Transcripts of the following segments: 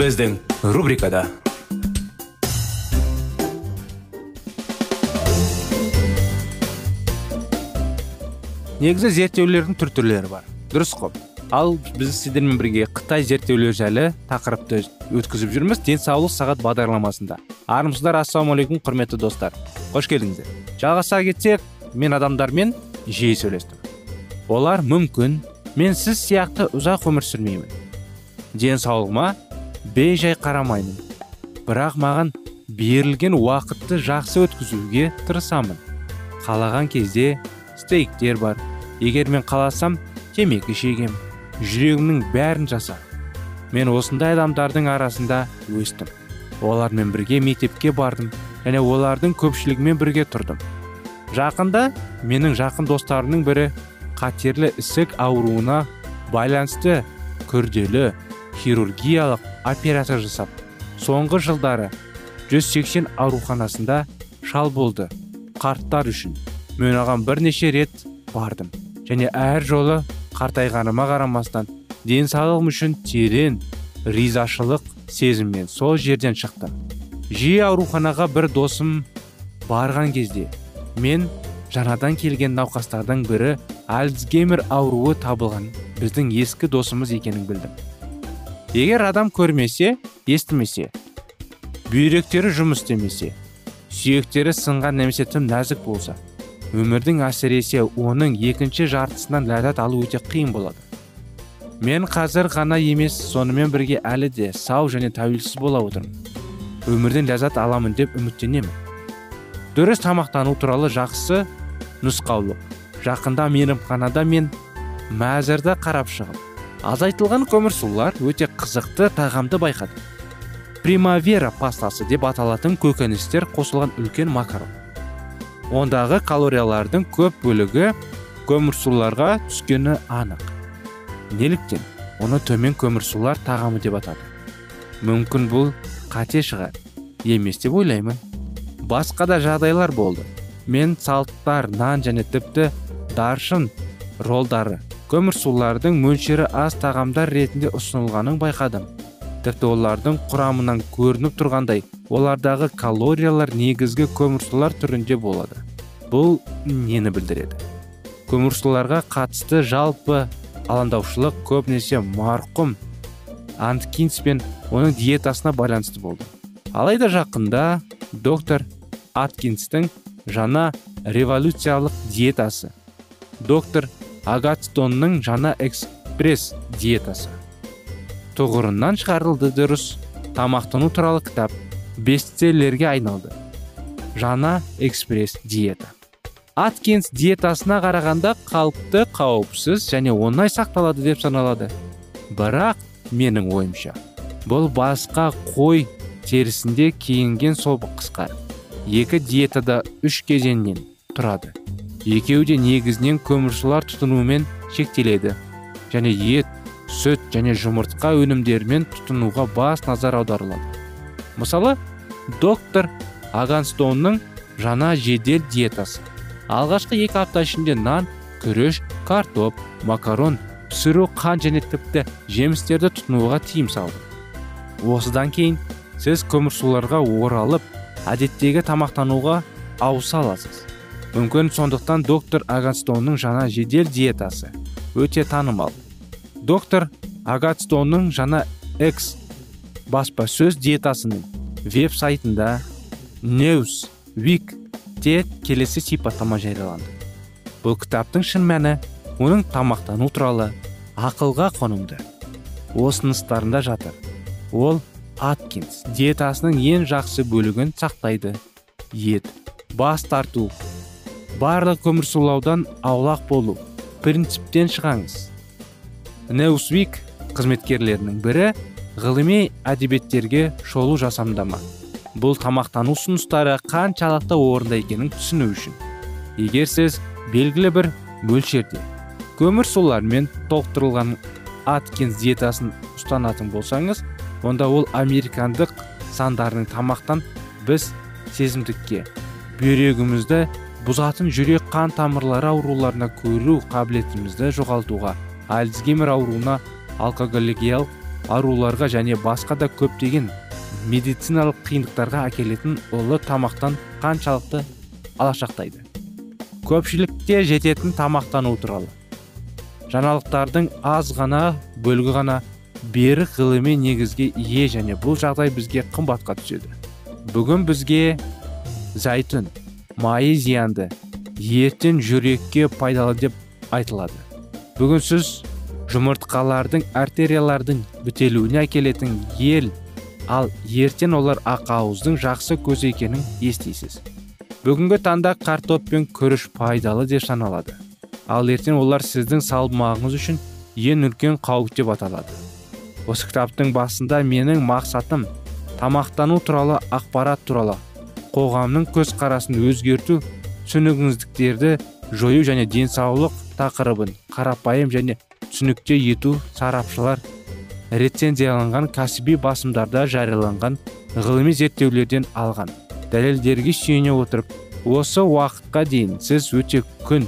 Біздің рубрикада негізі зерттеулердің түр түрлері бар. Дұрыс қой. Ал біз сіздермен бірге қытай зерттеулері жайлы тақырыпты өткізіп жүрміз денсаулық сағат бағдарламасында. Армысыздар ассалаумағалейкум құрметті достар. Қош келдіңіздер. Жалғаса кетсек мен адамдармен жиі сөйлестім. Олар мүмкін мен сіз сияқты ұзақ өмір сүрмеймін. Денсаулығыма бейжай қарамаймын. Бірақ маған берілген уақытты жақсы өткізуге тырысамын. Қалаған кезде стейктер бар. Егер мен қаласам темекі шегем. Жүрегімнің бәрін жаса мен осындай адамдардың арасында өстім. Олармен бірге мектепке бардым және олардың көпшілігімен бірге тұрдым. Жақында менің жақын достарымның бірі қатерлі ісік ауруына байланысты күрделі хирургиялық операция жасап соңғы жылдары 180 ауруханасында шал болды қарттар үшін. Мен оған бірнеше рет бардым және әр жолы қартайғаныма қарамастан денсаулығым үшін терең ризашылық сезіммен сол жерден шықтым. Жиі ауруханаға бір досым барған кезде мен жаңадан келген науқастардың бірі альцгеймер ауруы табылған біздің ескі досымыз екенін білдім. Егер адам көрмесе естімесе бүйректері жұмыс істемесе сүйектері сынған немесе тым нәзік болса өмірдің әсіресе оның екінші жартысынан ләззат алу өте қиын болады. Мен қазір ғана емес сонымен бірге әлі де сау және тәуелсіз бола отырмын. Өмірден ләззат аламын деп үміттенемін. Дұрыс тамақтану туралы жақсы нұсқаулық. Жақында мейрамханада мен мәзірді қарап шығып. Азайтылған көмірсулар өте қызықты тағамды байқадым примавера пастасы деп аталатын көкөністер қосылған үлкен макарон. Ондағы калориялардың көп бөлігі көмірсуларға түскені анық. Неліктен оны төмен көмірсулар тағамы деп атады. Мүмкін бұл қате шығар емес деп ойлаймын. Басқа да жағдайлар болды. Мен салттар нан және тіпті даршын ролдары көмірсулардың мөлшері аз тағамдар ретінде ұсынылғанын байқадым. Тіпті олардың құрамынан көрініп тұрғандай олардағы калориялар негізгі көмірсулар түрінде болады. Бұл нені білдіреді? Көмірсуларға қатысты жалпы алаңдаушылық көбінесе марқұм анткинс пен оның диетасына байланысты болды. Алайда жақында доктор аткинстің жаңа революциялық диетасы доктор агатстонның жаңа экспресс диетасы. Тұғырынан шығарылды дұрыс. Тамақтану туралы кітап бестселлерге айналды. Жаңа экспресс диета. Аткинс диетасына қарағанда қалыпты қауіпсіз және оңай сақталады деп саналады. Бірақ менің ойымша бұл басқа қой терісінде киінген сол қысқа. Екі диетада үш кезеңнен тұрады. Екеуі де негізінен көмірсулар тұтынуымен шектеледі. Және ет сүт және жұмыртқа өнімдерімен тұтынуға бас назар аударылады. Мысалы доктор аганстонның жаңа жедел диетасы. Алғашқы екі апта ішінде нан күріш картоп макарон пісіру қан және тіпті жемістерді тұтынуға тыйым салды. Осыдан кейін сіз көмірсуларға оралып әдеттегі тамақтануға ауыса аласыз. Мүмкін сондықтан доктор аганстонның жаңа жедел диетасы өте танымал. Доктор агатстонның жаңа экс баспасөз диетасының веб сайтында неус вик те келесі сипаттама жарияланды. Бұл кітаптың шын мәні оның тамақтану туралы ақылға қонымды. Осыныстарында жатыр. Ол аткинс диетасының ең жақсы бөлігін сақтайды. Ет бас тарту барлық көмірсулаудан аулақ болу принциптен шығаңыз. Неусвик қызметкерлерінің бірі ғылыми әдебиеттерге шолу жасамдама. Бұл тамақтану ұсыныстары қаншалықты орынды екенін түсіну үшін. Егер сіз белгілі бір мөлшерде көмір сулармен толықтырылған аткинс диетасын ұстанатын болсаңыз онда ол американдық сандарының тамақтан біз сезімдікке бүйрегімізді бұзатын жүрек қан тамырлары ауруларына көру қабілетімізді жоғалтуға альцгеймер ауруына алкоголигиялық ауруларға және басқа да көптеген медициналық қиындықтарға әкелетін ұлы тамақтан қаншалықты алашақтайды. Көпшілікте жететін тамақтану туралы. Жаңалықтардың аз ғана бөлігі ғана берік ғылыми негізге ие және бұл жағдай бізге қымбатқа түседі. Бүгін бізге зәйтүн. Майы зиянды еттен жүрекке пайдалы деп айтылады. Бүгін сіз жұмыртқалардың артериялардың бітелуіне әкелетін ел ал ертең олар ақауыздың жақсы көзі екенін естисіз. Бүгінгі таңда картоп пен күріш пайдалы деп саналады. Ал ертең олар сіздің салмағыңыз үшін ең үлкен қауіп деп аталады. Осы кітаптың басында менің мақсатым тамақтану туралы ақпарат туралы қоғамның көзқарасын өзгерту түсінігіңіздіктерді жою және денсаулық тақырыбын қарапайым және түсінікті ету сарапшылар рецензияланған кәсіби басымдарда жарияланған ғылыми зерттеулерден алған. Дәлелдерге сүйене отырып осы уақытқа дейін сіз өте күн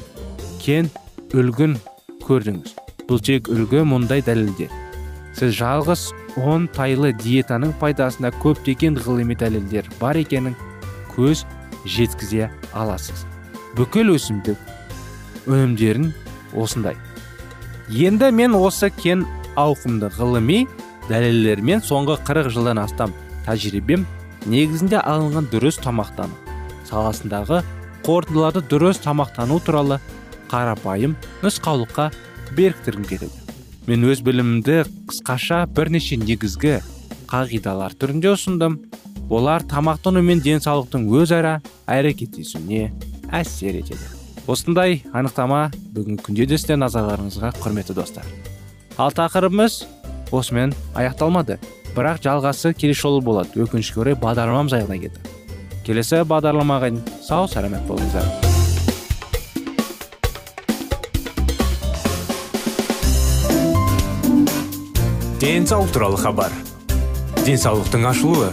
кен үлгін көрдіңіз. Бұл тек үлгі мұндай дәлелдер сіз жалғыз он тайлы диетаның пайдасына көптеген ғылыми дәлелдер бар екенін көз жеткізе аласыз. Бүкіл өсімдік өнімдерін осындай. Енді мен осы кен ауқымды ғылыми дәлелдермен соңғы 40 жылдан астам тәжірибем негізінде алынған дұрыс тамақтану саласындағы қорытындыларды дұрыс тамақтану туралы қарапайым нұсқаулыққа беріктіргім келеді. Мен өз білімімді қысқаша бірнеше негізгі қағидалар түрінде ұсындым. Олар тамақтану мен денсаулықтың өзара әрекеттесуіне әсер етеді. Осындай анықтама бүгінгі күнде де сіздердің назарларыңызға құрметті достар. Ал тақырыбымыз осымен аяқталмады. Бірақ жалғасы келесі жолы болады. Өкінішке орай бағдарламамыз аяғына келді. Келесі бағдарламаға сау сәлемет болыңыздар. Денсаулық туралы хабар. Денсаулықтың ашылуы.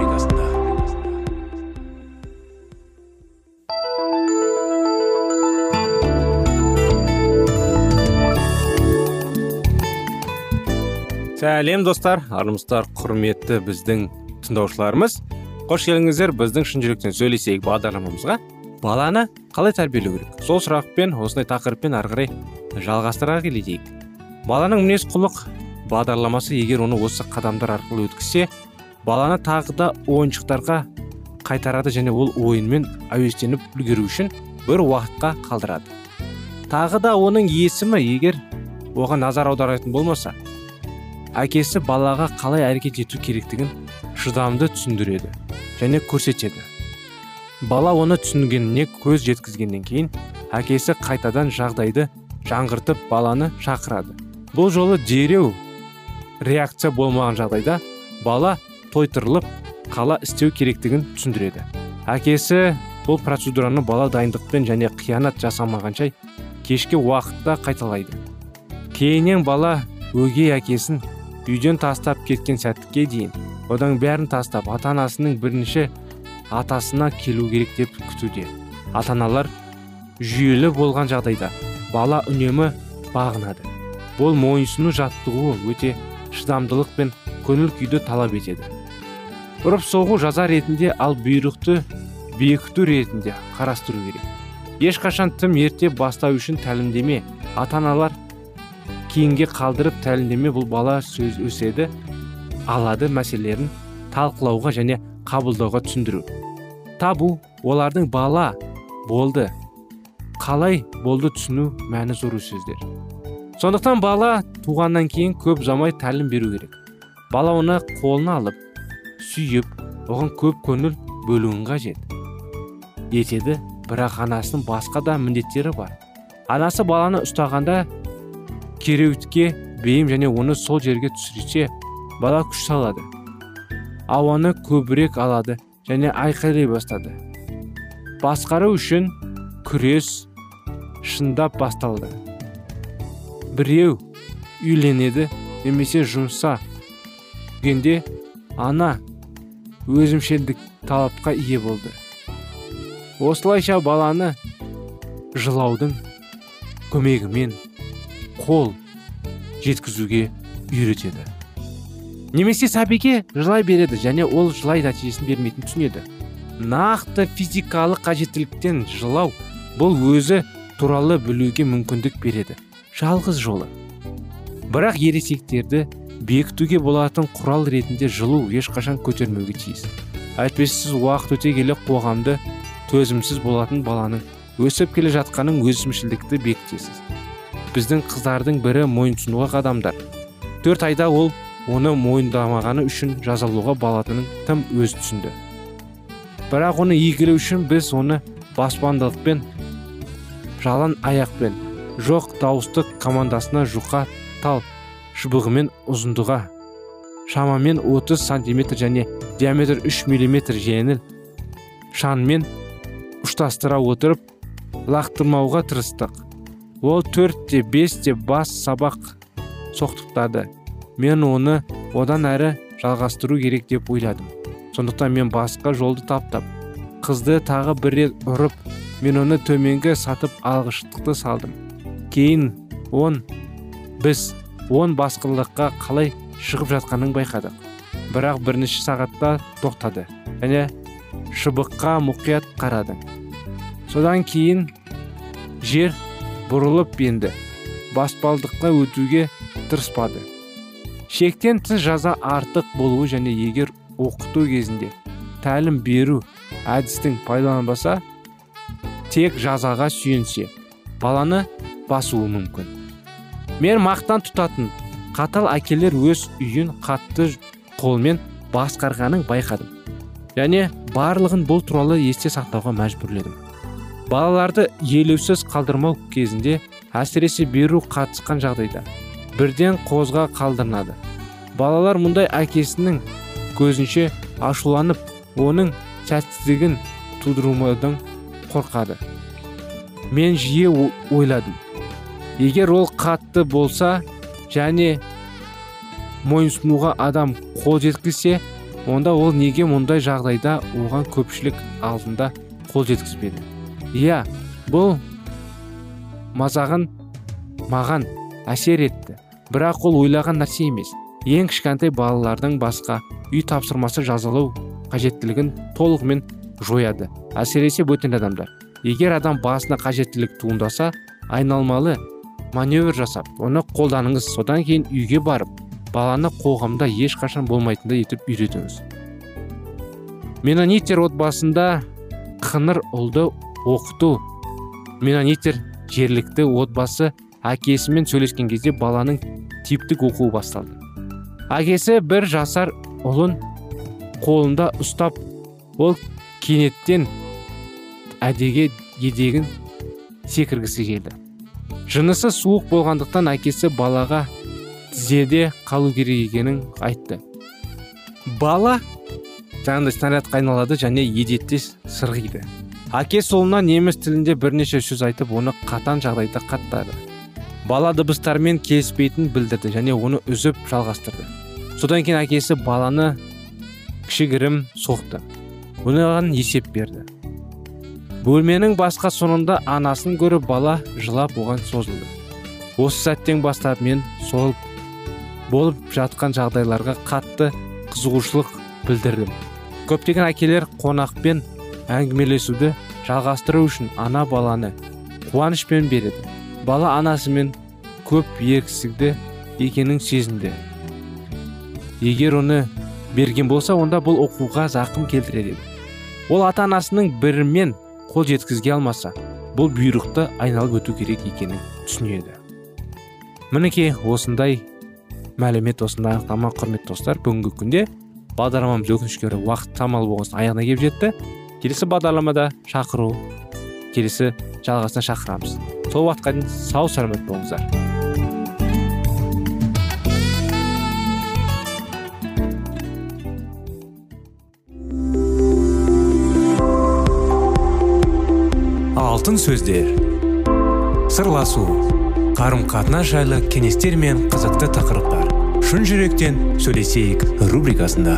Сәлем достар армысыздар құрметті біздің тыңдаушыларымыз. Қош келдіңіздер біздің шын жүректен сөйлесейік бағдарламамызға. Баланы қалай тәрбиелеу керек? Сол сұрақпен осындай тақырыппен ары қарай жалғастыра келейік баланың мінез құлық бағдарламасы егер оны осы қадамдар арқылы өткізсе баланы тағы да ойыншықтарға қайтарады және ол ойынмен әуестеніп үлгеру үшін бір уақытқа қалдырады. Тағы да оның есімі егер оған назар аударатын болмаса әкесі балаға қалай әрекет ету керектігін шыдамды түсіндіреді және көрсетеді. Бала оны түсінгеніне көз жеткізгеннен кейін әкесі қайтадан жағдайды жаңғыртып баланы шақырады. Бұл жолы дереу реакция болмаған жағдайда бала тойтырылып қала істеу керектігін түсіндіреді. Әкесі бұл процедураны бала дайындықпен және қиянат жасамағанша кешке уақытта қайталайды. Кейіннен бала өгей әкесін үйден тастап кеткен сәтке дейін одан бәрін тастап ата анасының бірінші атасына келу керек деп күтуде. Ата аналар жүйелі болған жағдайда бала үнемі бағынады. Бұл мойынсыну жаттығуы өте шыдамдылық пен көңіл күйді талап етеді. Ұрып соғу жаза ретінде ал бұйрықты бекіту ретінде қарастыру керек. Ешқашан тым ерте бастау үшін тәлімдеме. Ата аналар кейінге қалдырып тәлімдеме бұл бала сөз өседі. Алады мәселелерін талқылауға және қабылдауға түсіндіру. Табу олардың бала болды. Қалай болды түсіну мәні зор сөздер. Сондықтан бала туғаннан кейін көп замай тәлім беру керек. Бала оны қолына алып сүйіп оған көп көңіл бөлуін қажет. Етеді бірақ анасының басқа да міндеттері бар. Анасы баланы ұстағанда кереуетке бейім және оны сол жерге түсірсе бала күш салады. Ауаны көбірек алады және айқайлай бастады. Басқару үшін күрес шындап басталды. Біреу үйленеді немесе жұмса жүргенде ана өзімшелдік талапқа ие болды. Осылайша баланы жылаудың көмегімен қол жеткізуге үйретеді. Немесе сәбиге жылай береді және ол жылай нәтижесін бермейтінін түсінеді. Нақты физикалық қажеттіліктен жылау бұл өзі туралы білуге мүмкіндік береді. Жалғыз жолы. Бірақ ересектерді бекітуге болатын құрал ретінде жылу ешқашан көтермеуге тиіс. Әйтпесе уақыт өте келе қоғамды төзімсіз болатын баланың өсіп келе жатқанын өзімшілдікті бекітесіз. Біздің қыздардың бірі мойынсұнуға қадамдар төрт айда ол оны мойындамағаны үшін жазалауға болатынын тым өз түсінді. Бірақ оны игілеу үшін біз оны баспандылықпен жалан аяқпен жоқ дауыстық командасына жұқа тал шыбығымен ұзындыға шамамен 30 сантиметр және диаметр 3 миллиметр жеңіл шанмен ұштастыра отырып лақтырмауға тырыстық. Ол төртте бесте бас сабақ соқтықтады. Мен оны одан әрі жалғастыру керек деп ойладым. Сондықтан мен басқа жолды таптап қызды тағы бір рет ұрып мен оны төменгі сатып алғыштықты салдым. Кейін он біз он басқылыққа қалай шығып жатқанын байқадық. Бірақ бірінші сағатта тоқтады және шыбыққа мұқият қарады. Содан кейін жер бұрылып енді баспалдыққа өтуге тырыспады. Шектен тыс жаза артық болуы және егер оқыту кезінде тәлім беру әдістің пайдаланбаса тек жазаға сүйенсе баланы басуы мүмкін. Мен мақтан тұтатын қатал әкелер өз үйін қатты қолмен басқарғанын байқадым. Және барлығын бұл туралы есте сақтауға мәжбүрледім. Балаларды елеусіз қалдырмау кезінде әсіресе беру қатысқан жағдайда бірден қозға қалдырынады. Балалар мұндай әкесінің көзінше ашуланып оның сәтсіздігін тудырмаудан қорқады. Мен жиі ойладым. Егер ол қатты болса және мойынсұнуға адам қол жеткізсе онда ол неге мұндай жағдайда оған көпшілік алдында қол жеткізбеді? Иә бұл мазағын маған әсер етті. Бірақ ол ойлаған нәрсе емес. Ең кішкентай балалардың басқа үй тапсырмасы жазалау қажеттілігін толығымен жояды. Әсіресе бөтен адамдар. Егер адам басына қажеттілік туындаса айналмалы маневр жасап оны қолданыңыз. Содан кейін үйге барып баланы қоғамда ешқашан болмайтындай етіп үйретіңіз. Менониттер отбасында қыңыр ұлды оқыту менониттер жерлікті отбасы әкесімен сөйлескен кезде баланың типтік оқуы басталды. Әкесі бір жасар ұлын қолында ұстап ол кенеттен әдеге едегін секіргісі келді. Жынысы суық болғандықтан әкесі балаға тізеде қалу керек екенін айтты. Бала жаңағыдай снарядқа айналады және едетте сырғиды. Әкесі ұлына неміс тілінде бірнеше сөз айтып оны қатан жағдайда қаттады. Бала дыбыстармен келіспейтінін білдірді және оны үзіп жалғастырды. Содан кейін әкесі баланы кішігірім соқты. Оған есеп берді. Бөлменің басқа соңында анасын көріп бала жылап оған созылды. Осы сәттен бастап мен сол болып жатқан жағдайларға қатты қызығушылық білдірдім. Көптеген әкелер қонақпен әңгімелесуді жалғастыру үшін ана баланы қуанышпен береді. Бала анасымен көп еркісігді екенін сезінді. Егер оны берген болса онда бұл оқуға зақым келтірер еді. Ол ата анасының бірімен қол жеткізге алмаса бұл бұйрықты айналып өту керек екенін түсінеді. Мінекей осындай мәлімет осындай анықтама құрметті достар бүгінгі күнде бағдарламамыз өкінішке орай уақыт самал болғасын аяғына келіп жетті. Келесі бағдарламада шақыру келесі жалғасына шақырамыз. Сол уақытқа дейін сау сәлемет болыңыздар. Алтын сөздер. Сырласу. Қарым қатынас жайлы кеңестер мен қызықты тақырыптар. Шын жүректен сөйлесейік рубрикасында.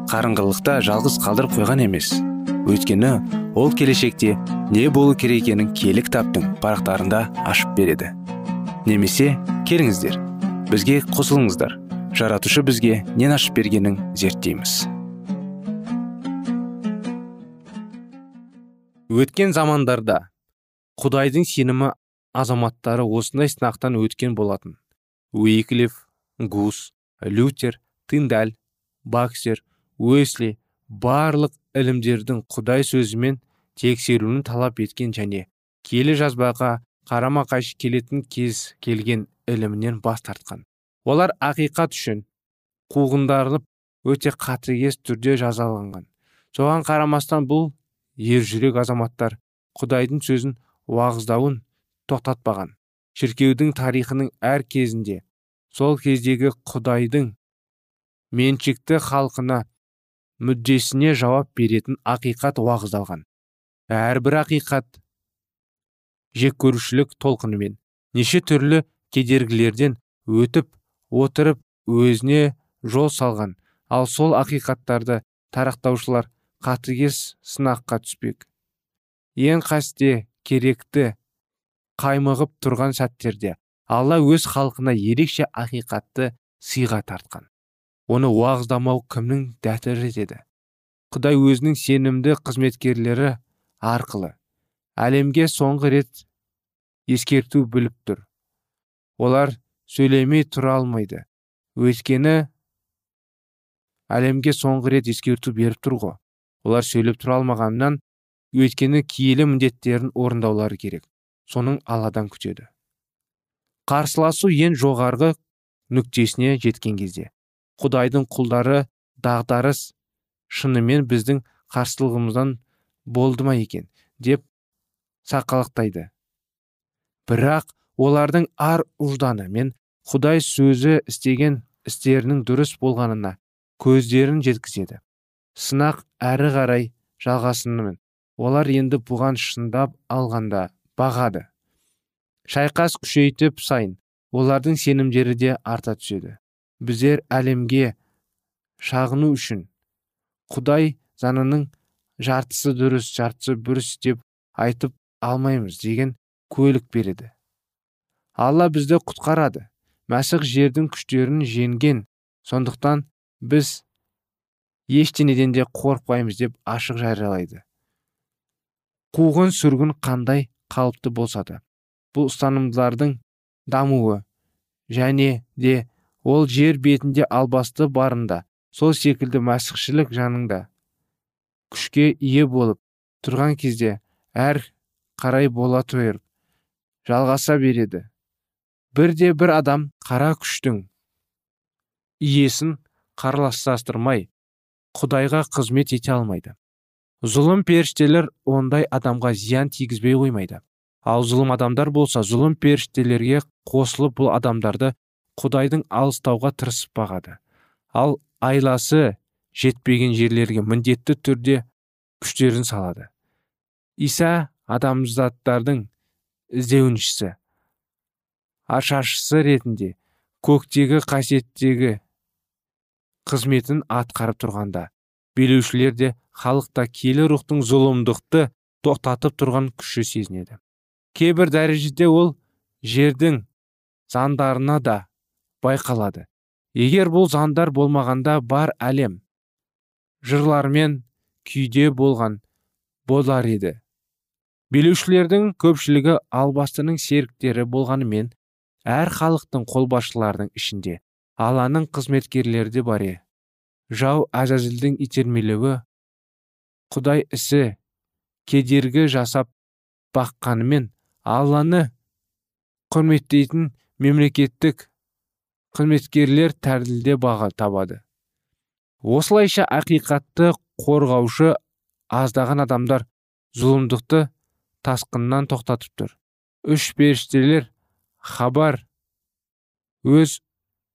қарыңғылықта жалғыз қалдырып қойған емес. Өйткені ол келешекте не болу керек екенін кітаптың парақтарында ашып береді. Немесе келіңіздер бізге қосылыңыздар. Жаратушы бізге нен ашып бергенін зерттейміз. Өткен замандарда құдайдың сенімі азаматтары осындай сынақтан өткен болатын. Уиклиф гус лютер тындаль баксер уэсли барлық ілімдердің құдай сөзімен тексеруін талап еткен және келі жазбаға қарама қайшы келетін кез келген ілімінен бас тартқан. Олар ақиқат үшін қуғындарылып өте қатыгез түрде жазаланған. Соған қарамастан бұл ержүрек азаматтар құдайдың сөзін уағыздауын тоқтатпаған. Шіркеудің тарихының әр кезінде сол кездегі құдайдың меншікті халқына мүддесіне жауап беретін ақиқат уағыздалған. Әрбір ақиқат жек көрушілік толқынымен неше түрлі кедергілерден өтіп отырып өзіне жол салған. Ал сол ақиқаттарды тарақтаушылар қатыгез сынаққа түспек. Ең қасте керекті қаймығып тұрған сәттерде алла өз халқына ерекше ақиқатты сыйға тартқан. Оны уағыздамау кімнің дәтірі деді. Құдай өзінің сенімді қызметкерлері арқылы әлемге соңғы рет ескерту біліп тұр. Олар сөйлемей тұра алмайды. Өйткені әлемге соңғы рет ескерту беріп тұр ғой. Олар сөйлеп тұра алмағаннан өйткені киелі міндеттерін орындаулары керек. Соның алладан күтеді. Қарсыласу ең жоғарғы нүктесіне жеткен кезде. Құдайдың құлдары дағдарыс шынымен біздің қарсылығымыздан болды ма екен? деп сақалақтайды. Бірақ олардың ар ұжданы мен құдай сөзі істеген істерінің дұрыс болғанына көздерін жеткізеді. Сынақ әрі қарай жалғасынымен олар енді бұған шындап алғанда бағады. Шайқас күшейтіп сайын олардың сенімдері де арта түседі. Біздер әлемге шағыну үшін құдай заңының жартысы дұрыс жартысы бұрыс деп айтып алмаймыз деген көлік береді. Алла бізді құтқарады. Мәсіх жердің күштерін жеңген. Сондықтан біз ештеңеден де қорықпаймыз деп ашық жариялайды. Қуғын сүргін қандай қалыпты болса да бұл ұстанымдардың дамуы және де ол жер бетінде албасты барында сол секілді мәсіхшілік жаныңда. Күшке ие болып тұрған кезде әр қарай бола тойырып жалғаса береді. Бірде бір адам қара күштің иесін қарластастырмай құдайға қызмет ете алмайды. Зұлым періштелер ондай адамға зиян тигізбей қоймайды. Ал зұлым адамдар болса зұлым періштелерге қосылып бұл адамдарды құдайдың алыстауға тырысып бағады. Ал айласы жетпеген жерлерге міндетті түрде күштерін салады. Иса адамзаттардың іздеуіншісі ашашысы ретінде көктегі қасиеттегі қызметін атқарып тұрғанда билеушілер де халықта киелі рухтың зұлымдықты тоқтатып тұрған күші сезінеді. Кейбір дәрежеде ол жердің заңдарына да байқалады. Егер бұл заңдар болмағанда бар әлем жырлармен күйде болған болар еді. Билеушілердің көпшілігі албастының серіктері болғанымен әр халықтың қолбасшылардың ішінде алланың қызметкерлері де бар жау әзәзілдің итермелеуі құдай ісі кедергі жасап баққанымен алланы құрметтейтін мемлекеттік қызметкерлер тәрділде баға табады. Осылайша ақиқатты қорғаушы аздаған адамдар зұлымдықты тасқыннан тоқтатып тұр. Үш періштелер хабар өз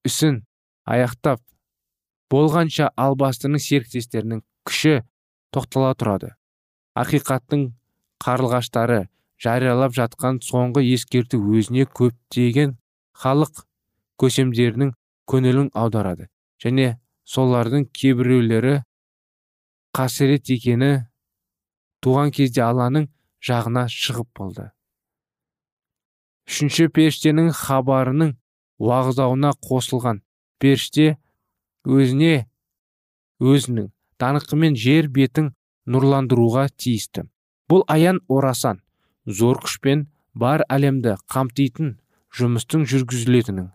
ісін аяқтап болғанша албастының серіктестерінің күші тоқтала тұрады. Ақиқаттың қарлығаштары жариялап жатқан соңғы ескерту өзіне көптеген халық көсемдерінің көңілін аударады және солардың кейбіреулері қасірет екені туған кезде алланың жағына шығып болды. Үшінші періштенің хабарының уағыздауына қосылған періште өзіне өзінің даңқымен жер бетін нұрландыруға тиісті. Бұл аян орасан зор күшпен бар әлемді қамтитын жұмыстың жүргізілетінін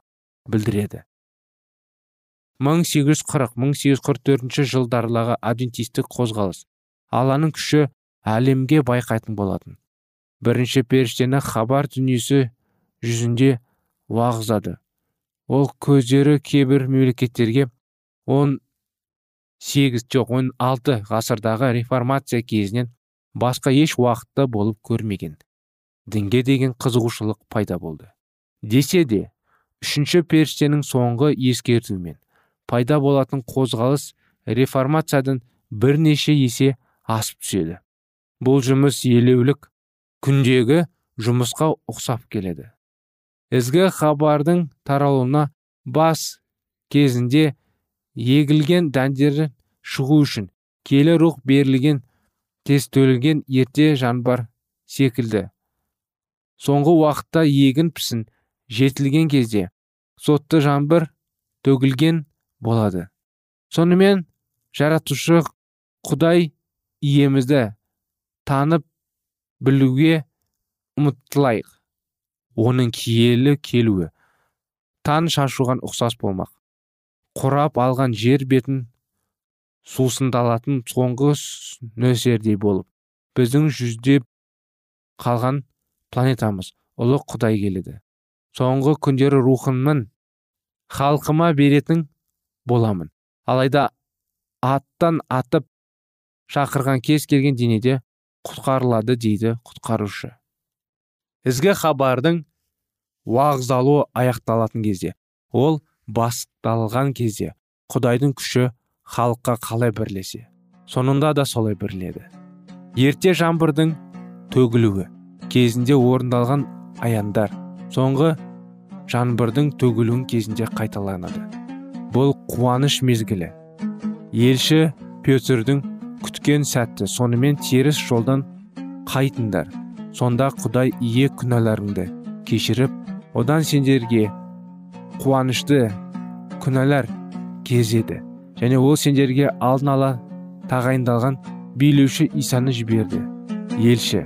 білдіреді. 1840-1844 жылдарлағы адвентистік қозғалыс. Алланың күші әлемге байқайтын болатын. Бірінші періштені хабар дүниесі жүзінде уағыздады. Ол көздері кейбір мемлекеттерге он сегіз жоқ он алты ғасырдағы реформация кезінен басқа еш уақытта болып көрмеген. Дінге деген қызығушылық пайда болды. Десе де үшінші періштенің соңғы ескертуімен. Пайда болатын қозғалыс реформациядан бірнеше есе асып түседі. Бұл жұмыс елеулік күндегі жұмысқа ұқсап келеді. Ізгі хабардың таралуына бас кезінде егілген дәндері шығу үшін келі рух берілген тез төлген ерте жанбар секілді. Соңғы уақытта егін пісін жетілген кезде сотты жаңбыр төгілген болады. Сонымен жаратушы құдай иемізді танып білуге ұмытылайық оның киелі келуі таң шашуған ұқсас болмақ. Құрап алған жер бетін сусындалатын соңғы нөсердей болып біздің жүздеп қалған планетамыз ұлы құдай келеді. Соңғы күндері рухымның халқыма беретін боламын. Алайда аттан атып шақырған кез келген денеде құтқарылады дейді құтқарушы. Ізгі хабардың уағыздалуы аяқталатын кезде ол басталған кезде құдайдың күші халыққа қалай бірлесе сонында да солай бірледі ерте жаңбырдың төгілуі кезінде орындалған аяндар соңғы жаңбырдың төгілуін кезінде қайталанады. Бұл қуаныш мезгілі. Елші петрдің күткен сәтті сонымен теріс жолдан қайтыңдар. Сонда құдай ие күнәларыңды кешіріп одан сендерге қуанышты күнәлар кезеді. Және ол сендерге алдын ала тағайындалған билеуші исаны жіберді. Елші.